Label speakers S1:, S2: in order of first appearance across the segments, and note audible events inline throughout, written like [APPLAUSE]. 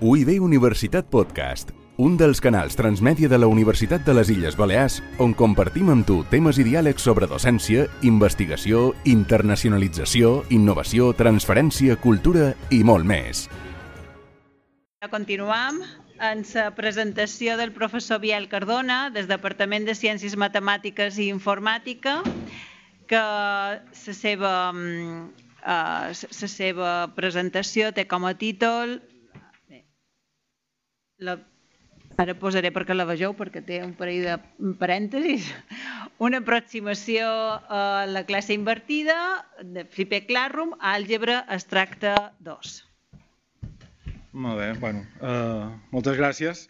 S1: UIB Universitat Podcast, un dels canals transmèdia de la Universitat de les Illes Balears on compartim amb tu temes i diàlegs sobre docència, investigació, internacionalització, innovació, transferència, cultura i molt més.
S2: Continuam en la presentació del professor Biel Cardona del Departament de Ciències Matemàtiques i Informàtica que la seva, la seva presentació té com a títol la, ara posaré perquè la vegeu perquè té un parell de parèntesis. Una aproximació a la classe invertida de Flipped Classroom àlgebra extracte 2
S3: molt bé, bueno, uh, moltes gràcies.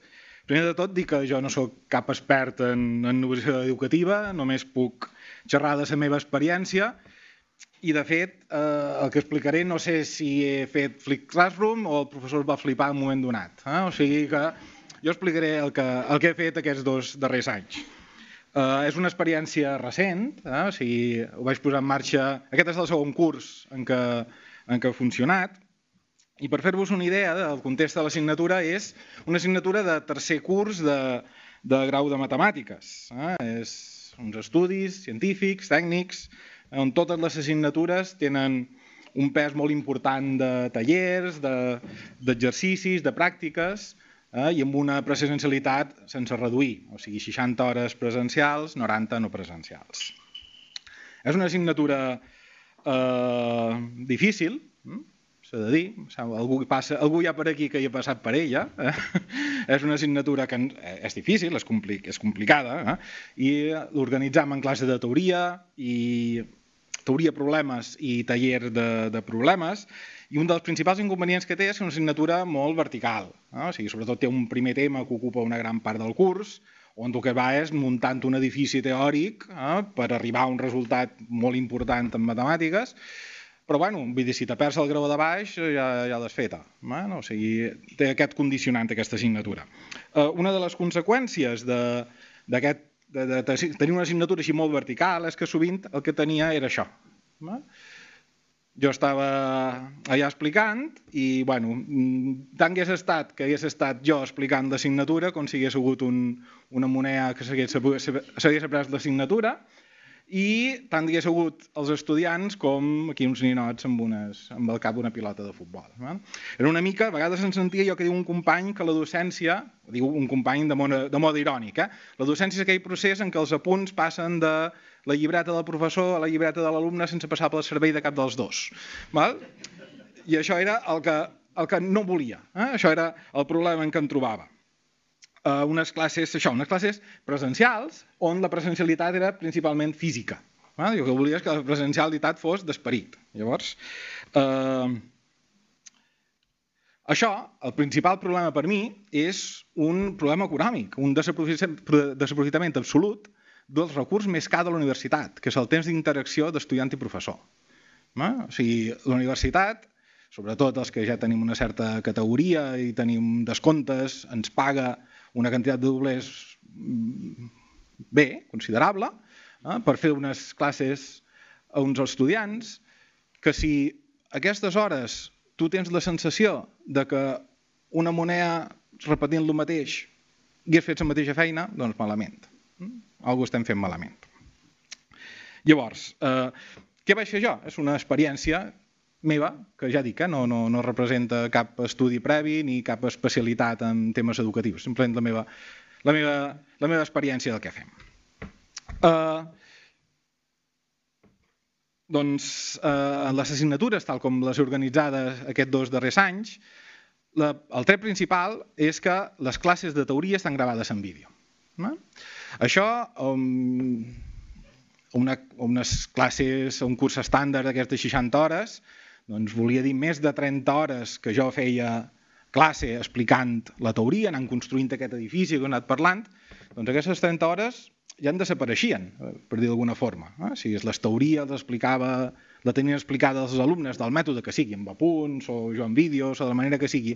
S3: Primer de tot, dir que jo no sóc cap expert en, en educativa, només puc xerrar de la meva experiència i, de fet, eh, el que explicaré no sé si he fet Flip Classroom o el professor va flipar en un moment donat. Eh? O sigui que jo explicaré el que, el que he fet aquests dos darrers anys. Eh, és una experiència recent, eh? o sigui, ho vaig posar en marxa... Aquest és el segon curs en què, en què ha funcionat, i per fer-vos una idea del context de l'assignatura, és una assignatura de tercer curs de, de grau de matemàtiques. Eh? És uns estudis científics, tècnics, on totes les assignatures tenen un pes molt important de tallers, d'exercicis, de, de pràctiques, eh? i amb una presencialitat sense reduir, o sigui, 60 hores presencials, 90 no presencials. És una assignatura eh, difícil, hm? s'ha de dir, algú, passa, algú hi ha per aquí que hi ha passat per ella, eh? [LAUGHS] és una assignatura que és difícil, és, compli és complicada, eh? i l'organitzam en classe de teoria i teoria problemes i taller de, de problemes, i un dels principals inconvenients que té és una assignatura molt vertical, eh? o sigui, sobretot té un primer tema que ocupa una gran part del curs, on el que va és muntant un edifici teòric eh? per arribar a un resultat molt important en matemàtiques, però bueno, dir, si te perds el grau de baix ja, ja l'has feta. Bueno, o sigui, té aquest condicionant, aquesta assignatura. Uh, una de les conseqüències d'aquest de, de, de, tenir una assignatura així molt vertical és que sovint el que tenia era això. No? Jo estava allà explicant i, bueno, tant hagués estat que hagués estat jo explicant l'assignatura com si hagués hagut un, una moneda que s'hagués après l'assignatura, i tant hi hagués hagut els estudiants com aquí uns ninots amb, unes, amb el cap d'una pilota de futbol. Eh? Era una mica, a vegades em sentia jo que diu un company que la docència, diu un company de, moda, de moda irònic, eh? la docència és aquell procés en què els apunts passen de la llibreta del professor a la llibreta de l'alumne sense passar pel servei de cap dels dos. Val? I això era el que, el que no volia. Eh? Això era el problema en què em trobava eh, unes classes, això, unes classes presencials on la presencialitat era principalment física. Eh? Jo que volia és que la presencialitat fos d'esperit. Llavors, eh, això, el principal problema per mi és un problema econòmic, un desaprofitament absolut dels recursos més car de la universitat, que és el temps d'interacció d'estudiant i professor. Eh? O sigui, la universitat, sobretot els que ja tenim una certa categoria i tenim descomptes, ens paga una quantitat de doblers mm, bé, considerable, eh, per fer unes classes a uns estudiants, que si aquestes hores tu tens la sensació de que una moneda repetint el mateix hagués fet la mateixa feina, doncs malament. Mm? Algú estem fent malament. Llavors, eh, què vaig fer jo? És una experiència meva, que ja dic, eh, no, no, no representa cap estudi previ ni cap especialitat en temes educatius, simplement la meva, la meva, la meva experiència del que fem. Uh, doncs, uh, les assignatures, tal com les organitzades aquests dos darrers anys, la, el tret principal és que les classes de teoria estan gravades en vídeo. No? Això, um, una, unes classes, un curs estàndard d'aquestes 60 hores, doncs volia dir més de 30 hores que jo feia classe explicant la teoria, anant construint aquest edifici que he anat parlant, doncs aquestes 30 hores ja en desapareixien, per dir d'alguna forma. Eh? Si les teories les explicava, la tenien explicada als alumnes del mètode que sigui, amb apunts o jo amb vídeos o de la manera que sigui,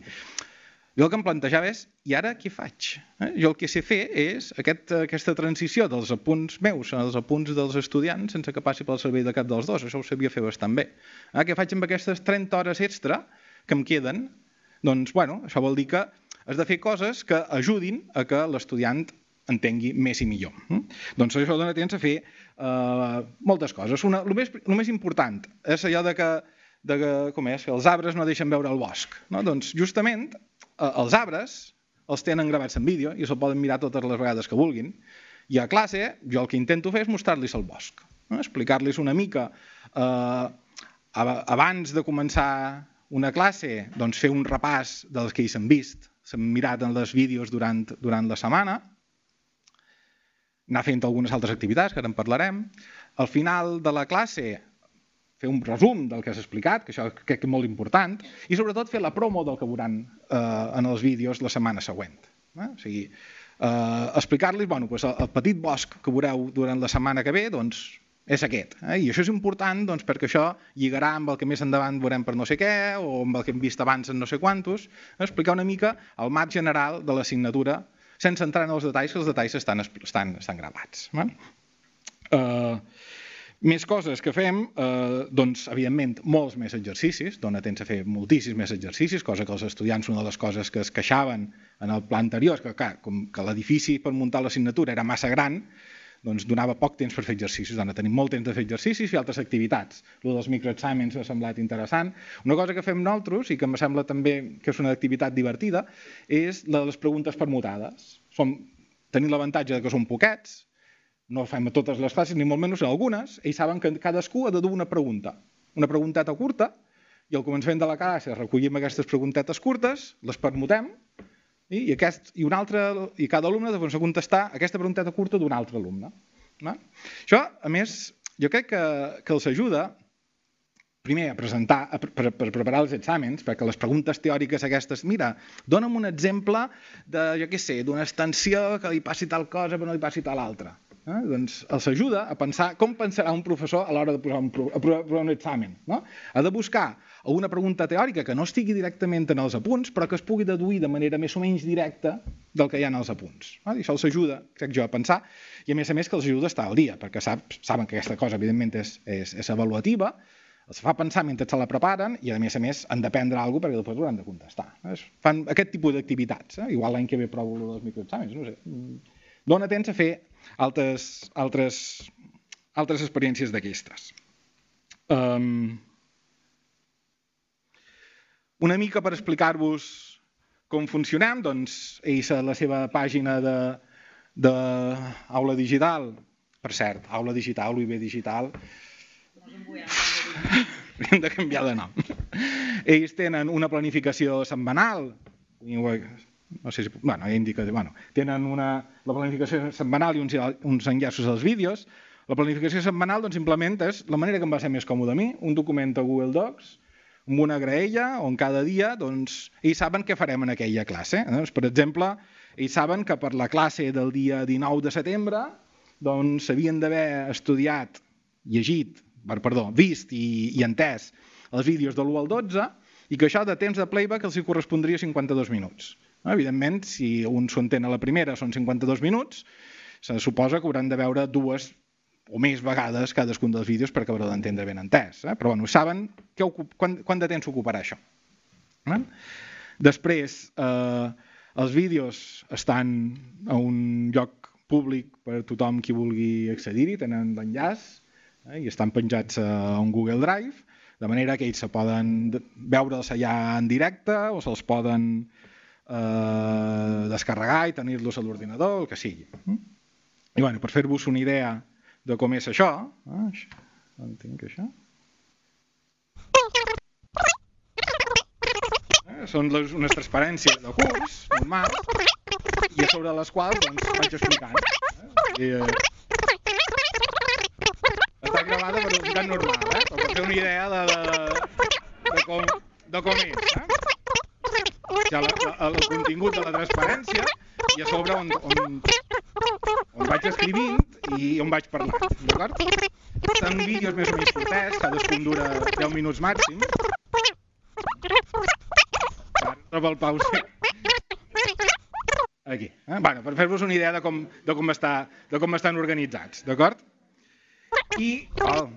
S3: jo el que em plantejava és, i ara què faig? Eh? Jo el que sé fer és aquest, aquesta transició dels apunts meus als apunts dels estudiants sense que passi pel servei de cap dels dos. Això ho sabia fer bastant bé. Eh? Què faig amb aquestes 30 hores extra que em queden Doncs, bueno, això vol dir que has de fer coses que ajudin a que l'estudiant entengui més i millor. Mm? Doncs això dona temps a fer eh, moltes coses. Una, el, més, el més important és allò de que, de que, com és, que els arbres no deixen veure el bosc. No? Doncs justament eh, els arbres els tenen gravats en vídeo i se'l poden mirar totes les vegades que vulguin. I a classe jo el que intento fer és mostrar-los el bosc, no? explicar-los una mica eh, abans de començar una classe, doncs fer un repàs dels que hi s'han vist, s'han mirat en els vídeos durant, durant la setmana, anar fent algunes altres activitats, que ara en parlarem. Al final de la classe, fer un resum del que has explicat, que això crec que és molt important, i sobretot fer la promo del que veuran eh, en els vídeos la setmana següent. Eh? O sigui, eh, explicar-los, bueno, doncs el, el petit bosc que veureu durant la setmana que ve, doncs és aquest. Eh? I això és important doncs, perquè això lligarà amb el que més endavant veurem per no sé què o amb el que hem vist abans en no sé quantos, explicar una mica el marc general de l'assignatura sense entrar en els detalls, que els detalls estan, estan, estan gravats. Eh? Uh, més coses que fem, eh, doncs, evidentment, molts més exercicis, dona temps a fer moltíssims més exercicis, cosa que els estudiants, una de les coses que es queixaven en el pla anterior, que, clar, com que l'edifici per muntar l'assignatura era massa gran, doncs donava poc temps per fer exercicis. Ara tenim molt temps de fer exercicis i altres activitats. El dels microexàmens m'ha semblat interessant. Una cosa que fem nosaltres, i que em sembla també que és una activitat divertida, és la de les preguntes permutades. Som, tenim l'avantatge que som poquets, no fem a totes les classes, ni molt menys en algunes, ells saben que cadascú ha de dur una pregunta. Una pregunteta curta, i al començament de la classe recollim aquestes preguntetes curtes, les permutem, i, aquest, i, un altre, i cada alumne doncs, ha contestar aquesta pregunteta curta d'un altre alumne. No? Això, a més, jo crec que, que els ajuda primer a presentar, a, per, per preparar els exàmens, perquè les preguntes teòriques aquestes, mira, dona'm un exemple de, jo què sé, d'una extensió que li passi tal cosa però no li passi tal altra. Eh? Doncs els ajuda a pensar com pensarà un professor a l'hora de posar un, a provar un examen. No? Ha de buscar alguna pregunta teòrica que no estigui directament en els apunts, però que es pugui deduir de manera més o menys directa del que hi ha en els apunts. No? I això els ajuda, crec jo, a pensar, i a més a més que els ajuda a estar al dia, perquè sap, saben que aquesta cosa, evidentment, és, és, és avaluativa, els fa pensar mentre se la preparen i, a més a més, han d'aprendre alguna cosa perquè després hauran de contestar. Es fan aquest tipus d'activitats. Eh? Igual l'any que ve provo els microexàmens, no sé. Dona temps a fer altres, altres, altres experiències d'aquestes. Um, una mica per explicar-vos com funcionem, doncs, ells a la seva pàgina de, de aula digital, per cert, aula digital, UIB digital, [LAUGHS] hem de canviar de nom. Ells tenen una planificació setmanal, no sé si, bueno, indica, bueno, tenen una, la planificació setmanal i uns, uns enllaços als vídeos. La planificació setmanal doncs, simplement és la manera que em va ser més còmode a mi, un document a Google Docs, amb una graella on cada dia doncs, ells saben què farem en aquella classe. Eh? Per exemple, ells saben que per la classe del dia 19 de setembre doncs s'havien d'haver estudiat, llegit, perdó, vist i, i entès els vídeos de l'1 al 12 i que això de temps de playback els hi correspondria 52 minuts. Evidentment, si un s'ho entén a la primera són 52 minuts, se suposa que hauran de veure dues o més vegades cadascun dels vídeos per acabar d'entendre ben entès. Eh? Però bueno, saben que ocup, quant, quant de temps ocuparà això. Eh? Després, eh, els vídeos estan a un lloc públic per tothom qui vulgui accedir-hi, tenen l'enllaç eh, i estan penjats a un Google Drive, de manera que ells se poden veure'ls allà en directe o se'ls poden eh, descarregar i tenir-los a l'ordinador, el que sigui. I bueno, per fer-vos una idea de com és això, eh, on tinc això? Eh, són les, unes transparències de curs, normal, i a sobre les quals doncs, vaig explicant. Eh? I, eh, està gravada per velocitat normal, eh? per fer una idea de, de, de, com, de com és. Eh? Ja la, la, el contingut de la transparència i a sobre on, on, on vaig escrivint i on vaig parlant, d'acord? Són vídeos més o menys curtets, cadascun dura 10 minuts màxim. Troba el pause. Aquí. Eh? Bueno, per fer-vos una idea de com, de com, està, de com estan organitzats, d'acord? I, oh,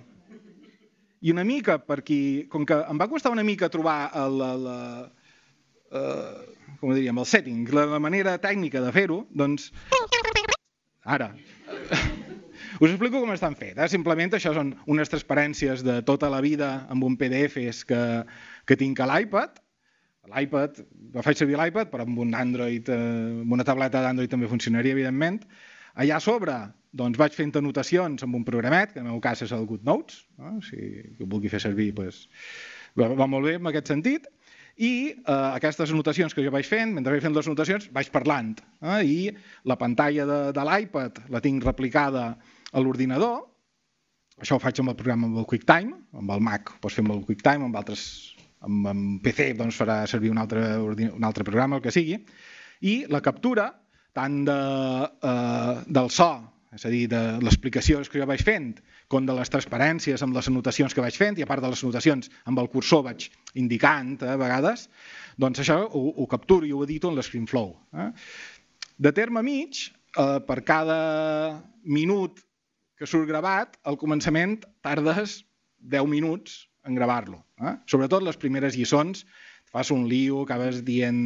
S3: I una mica, per qui, com que em va costar una mica trobar el, el, eh, com diríem, el setting, la, la manera tècnica de fer-ho, doncs... Ara. [LAUGHS] Us explico com estan fet. Eh? Simplement això són unes transparències de tota la vida amb un PDFs que, que tinc a l'iPad. L'iPad, faig servir l'iPad, però amb un Android, eh, amb una tableta d'Android també funcionaria, evidentment. Allà a sobre doncs vaig fent anotacions amb un programet, que en el meu cas és el GoodNotes, no? si ho vulgui fer servir doncs, va, va molt bé en aquest sentit, i eh, aquestes anotacions que jo vaig fent, mentre vaig fent les anotacions, vaig parlant. Eh? I la pantalla de, de l'iPad la tinc replicada a l'ordinador, això ho faig amb el programa amb el QuickTime, amb el Mac pots fer amb el QuickTime, amb altres amb, amb PC doncs farà servir un altre, un altre programa, el que sigui, i la captura tant de, eh, del so és a dir, de l'explicació que jo vaig fent, com de les transparències amb les anotacions que vaig fent, i a part de les anotacions amb el cursor vaig indicant eh, a vegades, doncs això ho, ho capturo i ho edito en l'ScreenFlow. Eh? De terme mig, eh, per cada minut que surt gravat, al començament tardes 10 minuts en gravar-lo. Eh? Sobretot les primeres lliçons, fas un lío, acabes dient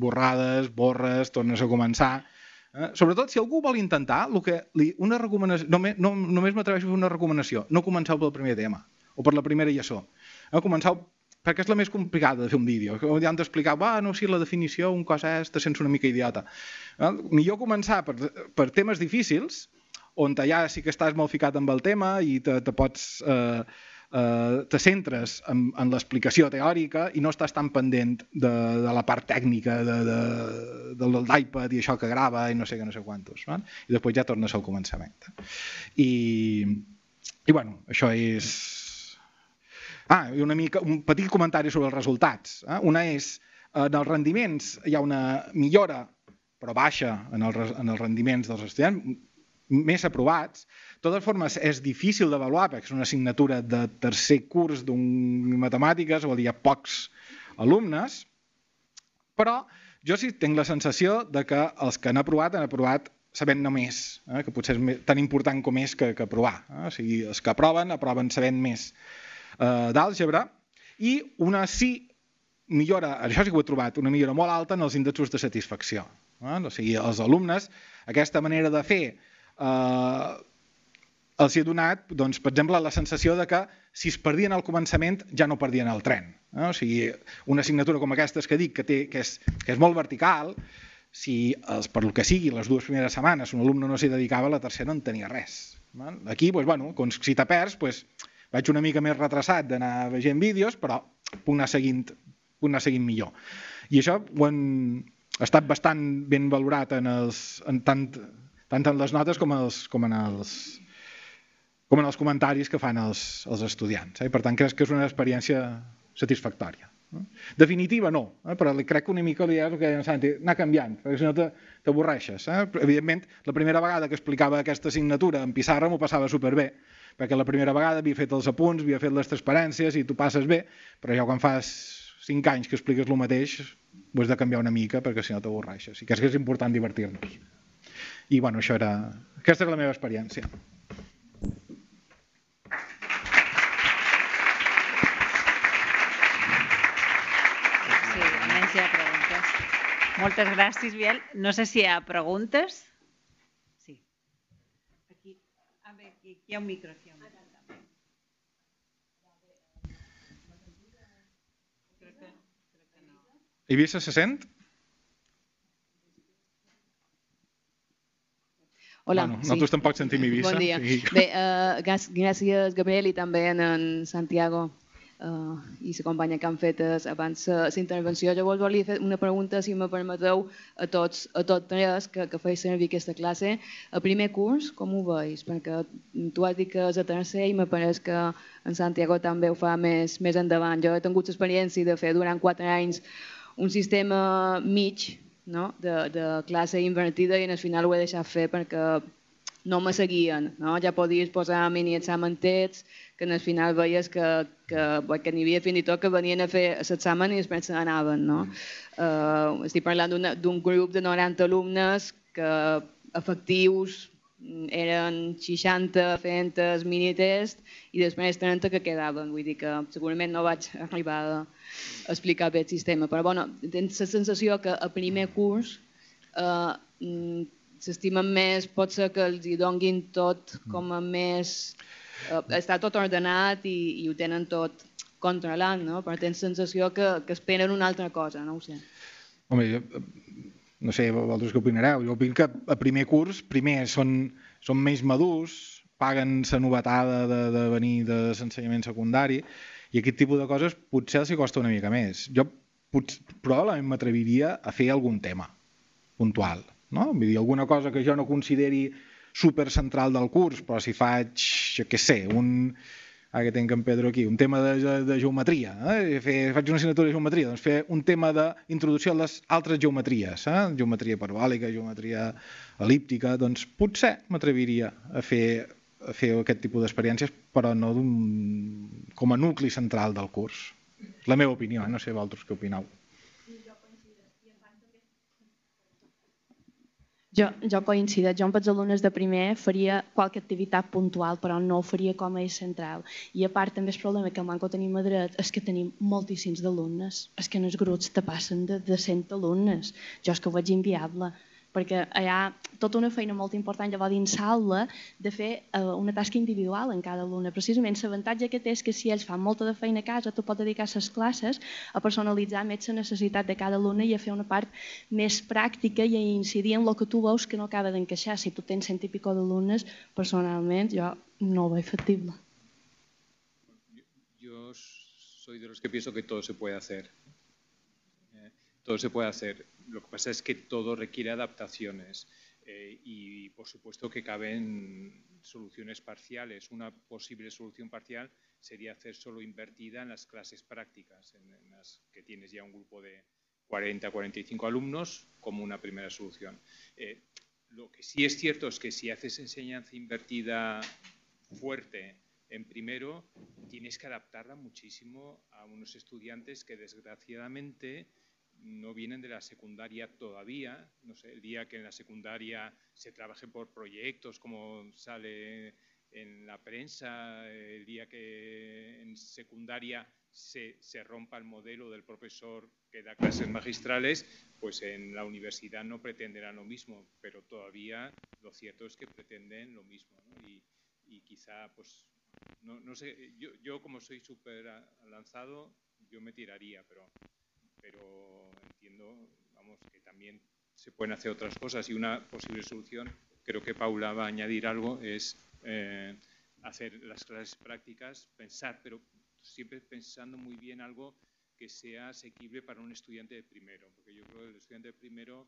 S3: borrades, borres, tornes a començar Eh? Sobretot, si algú vol intentar, el que li, una recomanació, només, no, només m'atreveixo a fer una recomanació, no començau pel primer tema o per la primera lliçó. Eh? Començau perquè és la més complicada de fer un vídeo. Ja han d'explicar, va, no, si la definició, un cosa és, te sents una mica idiota. Eh? Millor començar per, per temes difícils, on ja sí que estàs molt ficat amb el tema i te, te pots... Eh, eh, te centres en, en l'explicació teòrica i no estàs tan pendent de, de la part tècnica de, de, de l'iPad i això que grava i no sé què, no sé quantos. No? I després ja tornes al començament. I, i bueno, això és... Ah, i una mica, un petit comentari sobre els resultats. Eh? Una és, en els rendiments hi ha una millora, però baixa en, el, en els rendiments dels estudiants, més aprovats, de totes formes, és difícil d'avaluar perquè és una assignatura de tercer curs d'un matemàtiques, vol dir, hi ha pocs alumnes, però jo sí tinc la sensació de que els que han aprovat han aprovat sabent només, eh? que potser és tan important com és que, que aprovar. Eh? O sigui, els que aproven, aproven sabent més eh, d'àlgebra, i una sí millora, això sí que ho he trobat, una millora molt alta en els índexos de satisfacció. Eh? O sigui, els alumnes, aquesta manera de fer eh, els ha donat, doncs, per exemple, la sensació de que si es perdien al començament ja no perdien el tren. No? O sigui, una assignatura com aquesta que dic, que, té, que, és, que és molt vertical, si els, per lo que sigui les dues primeres setmanes un alumne no s'hi dedicava, la tercera no en tenia res. Aquí, doncs, bueno, doncs, si te perds, doncs, vaig una mica més retrasat d'anar veient vídeos, però puc anar seguint, puc anar seguint millor. I això ho han estat bastant ben valorat en els, en tant, tant en les notes com, els, com en els, com en els comentaris que fan els, els estudiants. Eh? Per tant, crec que és una experiència satisfactòria. Eh? Definitiva no, eh? però crec que una mica li és el que deia Santi, anar canviant, perquè si no t'avorreixes. Eh? Evidentment, la primera vegada que explicava aquesta assignatura en pissarra m'ho passava superbé, perquè la primera vegada havia fet els apunts, havia fet les transparències i tu passes bé, però ja quan fas 5 anys que expliques el mateix, ho has de canviar una mica perquè si no t'avorreixes. I crec que és important divertir-nos. I bueno, això era... Aquesta és la meva experiència.
S2: si hi ha preguntes. Moltes gràcies, Biel. No sé si hi ha preguntes. Sí. Aquí, a veure, aquí, aquí hi ha un micro. Aquí hi ha un micro.
S3: Eivissa se sent?
S4: Hola.
S3: Bueno, nosaltres sí. tampoc sentim Eivissa.
S4: Bon dia.
S3: I...
S4: Bé, uh, gràcies, Gabriel, i també en Santiago uh, i la companya que han fet abans la intervenció. Jo vos volia fer una pregunta, si me permeteu, a tots, a tots tres que, que feis servir aquesta classe. El primer curs, com ho veus? Perquè tu has dit que és a tercer i me pareix que en Santiago també ho fa més, més endavant. Jo he tingut l'experiència de fer durant quatre anys un sistema mig no? de, de classe invertida i al final ho he deixat fer perquè no me seguien. No? Ja podies posar mini examentets, que al final veies que, que, que n'hi havia fins i tot que venien a fer l'examen i després se n'anaven. No? Uh, estic parlant d'un grup de 90 alumnes que efectius eren 60 fent el minitest i després 30 que quedaven. Vull dir que segurament no vaig arribar a explicar bé el sistema, però bueno, tens la sensació que a primer curs eh, mm, s'estimen més, pot ser que els hi donguin tot com a més... Eh, està tot ordenat i, i ho tenen tot controlant, no? però tens sensació que, que esperen una altra cosa, no ho sé.
S3: Home, jo, no sé, vosaltres què opinareu? Jo opino que a primer curs, primer són, són més madurs, paguen la novetada de, de venir de l'ensenyament secundari i aquest tipus de coses potser els costa una mica més. Jo potser, probablement m'atreviria a fer algun tema puntual, no? Vull dir, alguna cosa que jo no consideri super central del curs, però si faig, jo què sé, un, ara que tenc en Pedro aquí, un tema de, de, de geometria, eh? fer, faig una assignatura de geometria, doncs fer un tema d'introducció a les altres geometries, eh? geometria parabòlica, geometria elíptica, doncs potser m'atreviria a fer, a fer aquest tipus d'experiències, però no com a nucli central del curs. La meva opinió, eh? no sé vosaltres què opineu.
S5: Jo, jo coincideix, jo amb els alumnes de primer faria qualque activitat puntual, però no ho faria com a central. I a part també el problema que manco tenim a dret és que tenim moltíssims d'alumnes. És que en els grups te passen de, de 100 alumnes. Jo és que ho veig inviable perquè hi ha tota una feina molt important llavors dins l'aula de fer eh, una tasca individual en cada alumne. Precisament l'avantatge que té és que si ells fan molta de feina a casa, tu pots dedicar les classes a personalitzar més la necessitat de cada alumne i a fer una part més pràctica i a incidir en el que tu veus que no acaba d'encaixar. Si tu tens cent i pico d'alumnes, personalment jo no ho veig factible.
S6: Yo soy de los que pienso que todo se puede hacer. Todo se puede hacer Lo que pasa es que todo requiere adaptaciones eh, y, por supuesto, que caben soluciones parciales. Una posible solución parcial sería hacer solo invertida en las clases prácticas, en, las que tienes ya un grupo de 40 45 alumnos, como una primera solución. Eh, lo que sí es cierto es que si haces enseñanza invertida fuerte en primero, tienes que adaptarla muchísimo a unos estudiantes que desgraciadamente no vienen de la secundaria todavía. No sé, el día que en la secundaria se trabaje por proyectos, como sale en la prensa, el día que en secundaria se, se, rompa el modelo del profesor que da clases magistrales, pues en la universidad no pretenderán lo mismo, pero todavía lo cierto es que pretenden lo mismo. Y, y, quizá, pues, no, no sé, yo, yo como soy súper lanzado, yo me tiraría, pero pero entiendo vamos, que también se pueden hacer otras cosas y una posible solución, creo que Paula va a añadir algo, es eh, hacer las clases prácticas, pensar, pero siempre pensando muy bien algo que sea asequible para un estudiante de primero, porque yo creo que el estudiante de primero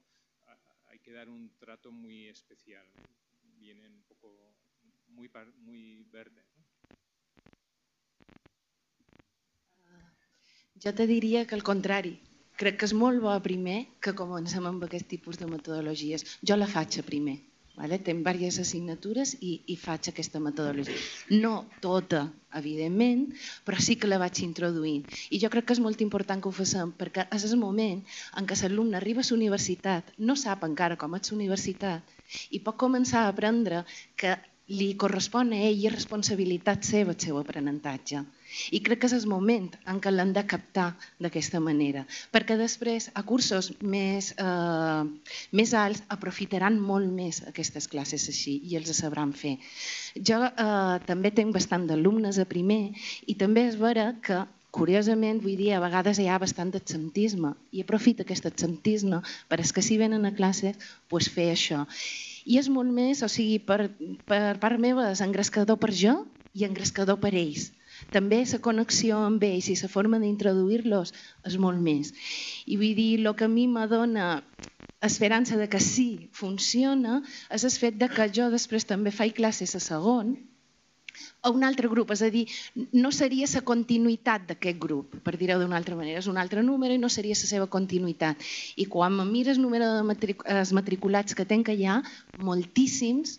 S6: hay que dar un trato muy especial, viene un poco muy, muy verde.
S5: Jo te diria que al contrari. Crec que és molt bo primer que comencem amb aquest tipus de metodologies. Jo la faig primer. Vale? Tenc diverses assignatures i, i faig aquesta metodologia. No tota, evidentment, però sí que la vaig introduint. I jo crec que és molt important que ho facem, perquè és el moment en què l'alumne arriba a la universitat, no sap encara com és la universitat, i pot començar a aprendre que li correspon a ell i responsabilitat seva el seu aprenentatge. I crec que és el moment en què l'han de captar d'aquesta manera, perquè després a cursos més, eh, més alts aprofitaran molt més aquestes classes així i els sabran fer. Jo eh, també tenc bastant d'alumnes a primer i també és vera que curiosament, vull dir, a vegades hi ha bastant absentisme i aprofita aquest absentisme per als que si venen a classe pues, fer això. I és molt més, o sigui, per, per part meva és engrescador per jo i engrescador per ells també la connexió amb ells i la forma d'introduir-los és molt més. I vull dir, el que a mi m'adona esperança de que sí funciona és el fet de que jo després també faig classes a segon a un altre grup, és a dir, no seria la continuïtat d'aquest grup, per dir-ho d'una altra manera, és un altre número i no seria la seva continuïtat. I quan mires el número de matric matriculats que tenc allà, moltíssims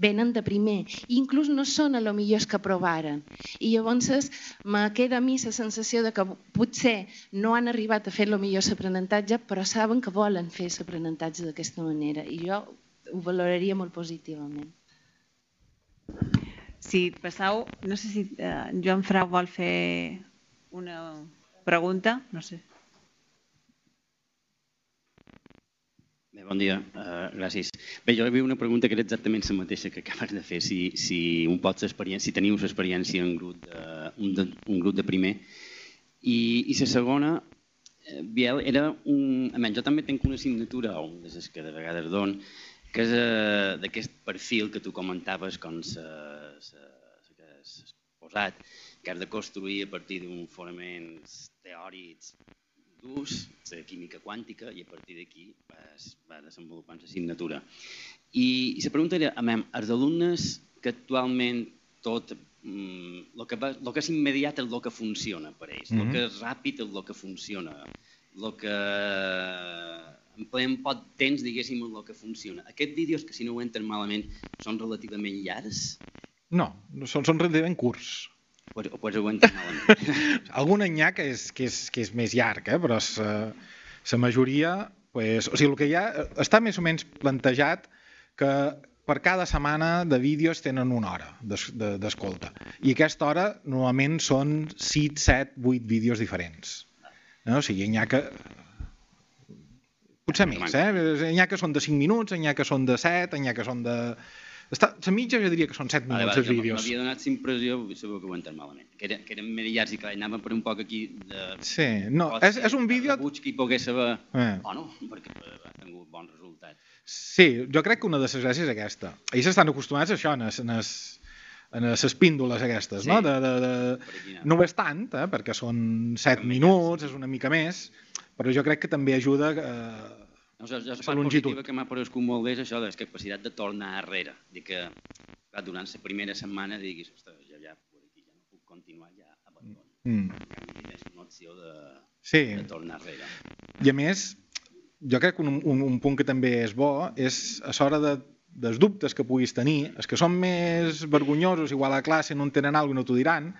S5: venen de primer, i inclús no són a lo millors que provaren. I llavors me queda a mi la sensació de que potser no han arribat a fer el millor l'aprenentatge, però saben que volen fer l'aprenentatge d'aquesta manera, i jo ho valoraria molt positivament.
S2: Si passau, no sé si eh, Joan Frau vol fer una pregunta, no sé.
S7: Bé, bon dia, uh, gràcies. Bé, jo havia una pregunta que era exactament la mateixa que acabes de fer, si, si un pot si teniu l'experiència en grup de, un, de, un grup de primer. I, i la segona, eh, Biel, era un... A menys, jo també tinc una assignatura, o de les que de vegades don, que és uh, d'aquest perfil que tu comentaves com s'ha posat, que has de construir a partir d'un fonaments teòrics durs, la química quàntica, i a partir d'aquí es va desenvolupant l'assignatura. I, I la pregunta era, amem, els alumnes que actualment tot mm, el que, va, lo que és immediat és el que funciona per ells, el mm -hmm. que és ràpid és el que funciona, el que empleem poc temps, diguéssim, en el que funciona. Aquests vídeos, que si no ho entren malament, són relativament llargs?
S3: No, són, són relativament curts.
S7: Pues, pues ho entren malament. [LAUGHS]
S3: Algun any ha que és, que és, que és més llarg, eh? però la majoria... Pues, o sigui, el que hi ha està més o menys plantejat que per cada setmana de vídeos tenen una hora d'escolta. I aquesta hora normalment són 6, 7, 8 vídeos diferents. No? O sigui, n'hi ha que Potser més, eh? N'hi ha que són de 5 minuts, n'hi ha que són de 7, n'hi ha que són de... Està, la mitja jo diria que són 7 minuts vale, els vídeos.
S7: M'havia donat la impressió, segur que ho entenc malament, que, era, que eren més llargs i que anàvem per un poc aquí de...
S3: Sí, no, és, és un vídeo...
S7: Buig que hi pogués saber... Eh. O no, perquè ha tingut bons resultats.
S3: Sí, jo crec que una de les gràcies és aquesta. Ells estan acostumats a això, en es, en es, en les píndoles aquestes, sí. no? De, de, de... No ho és tant, eh? perquè són 7 minuts, és una mica més, però jo crec que també ajuda eh,
S7: no, la, la part positiva que m'ha parescut molt bé és això, de la capacitat de tornar enrere. Dir que clar, durant la primera setmana diguis, ostres, ja, ja, aquí ja no puc continuar, ja abandono. Mm. És una opció de, sí. de tornar enrere.
S3: I a més, jo crec que un, un, un punt que també és bo és a l'hora de dels dubtes que puguis tenir, els que són més vergonyosos, igual a classe no en tenen alguna cosa i no t'ho diran,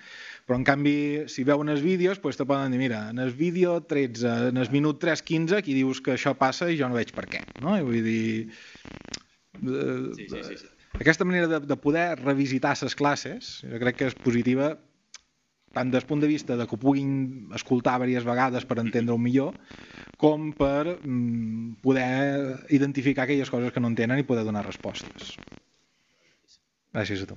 S3: però en canvi, si veuen els vídeos, doncs te poden dir, mira, en el vídeo 13, en el minut 3.15, aquí dius que això passa i jo no veig per què. No? I vull dir...
S7: Eh, sí, sí, sí, sí.
S3: Aquesta manera de, de poder revisitar les classes, jo crec que és positiva tant des punt de vista de que ho puguin escoltar diverses vegades per entendre-ho millor, com per mm, poder identificar aquelles coses que no entenen i poder donar respostes. Gràcies a tu.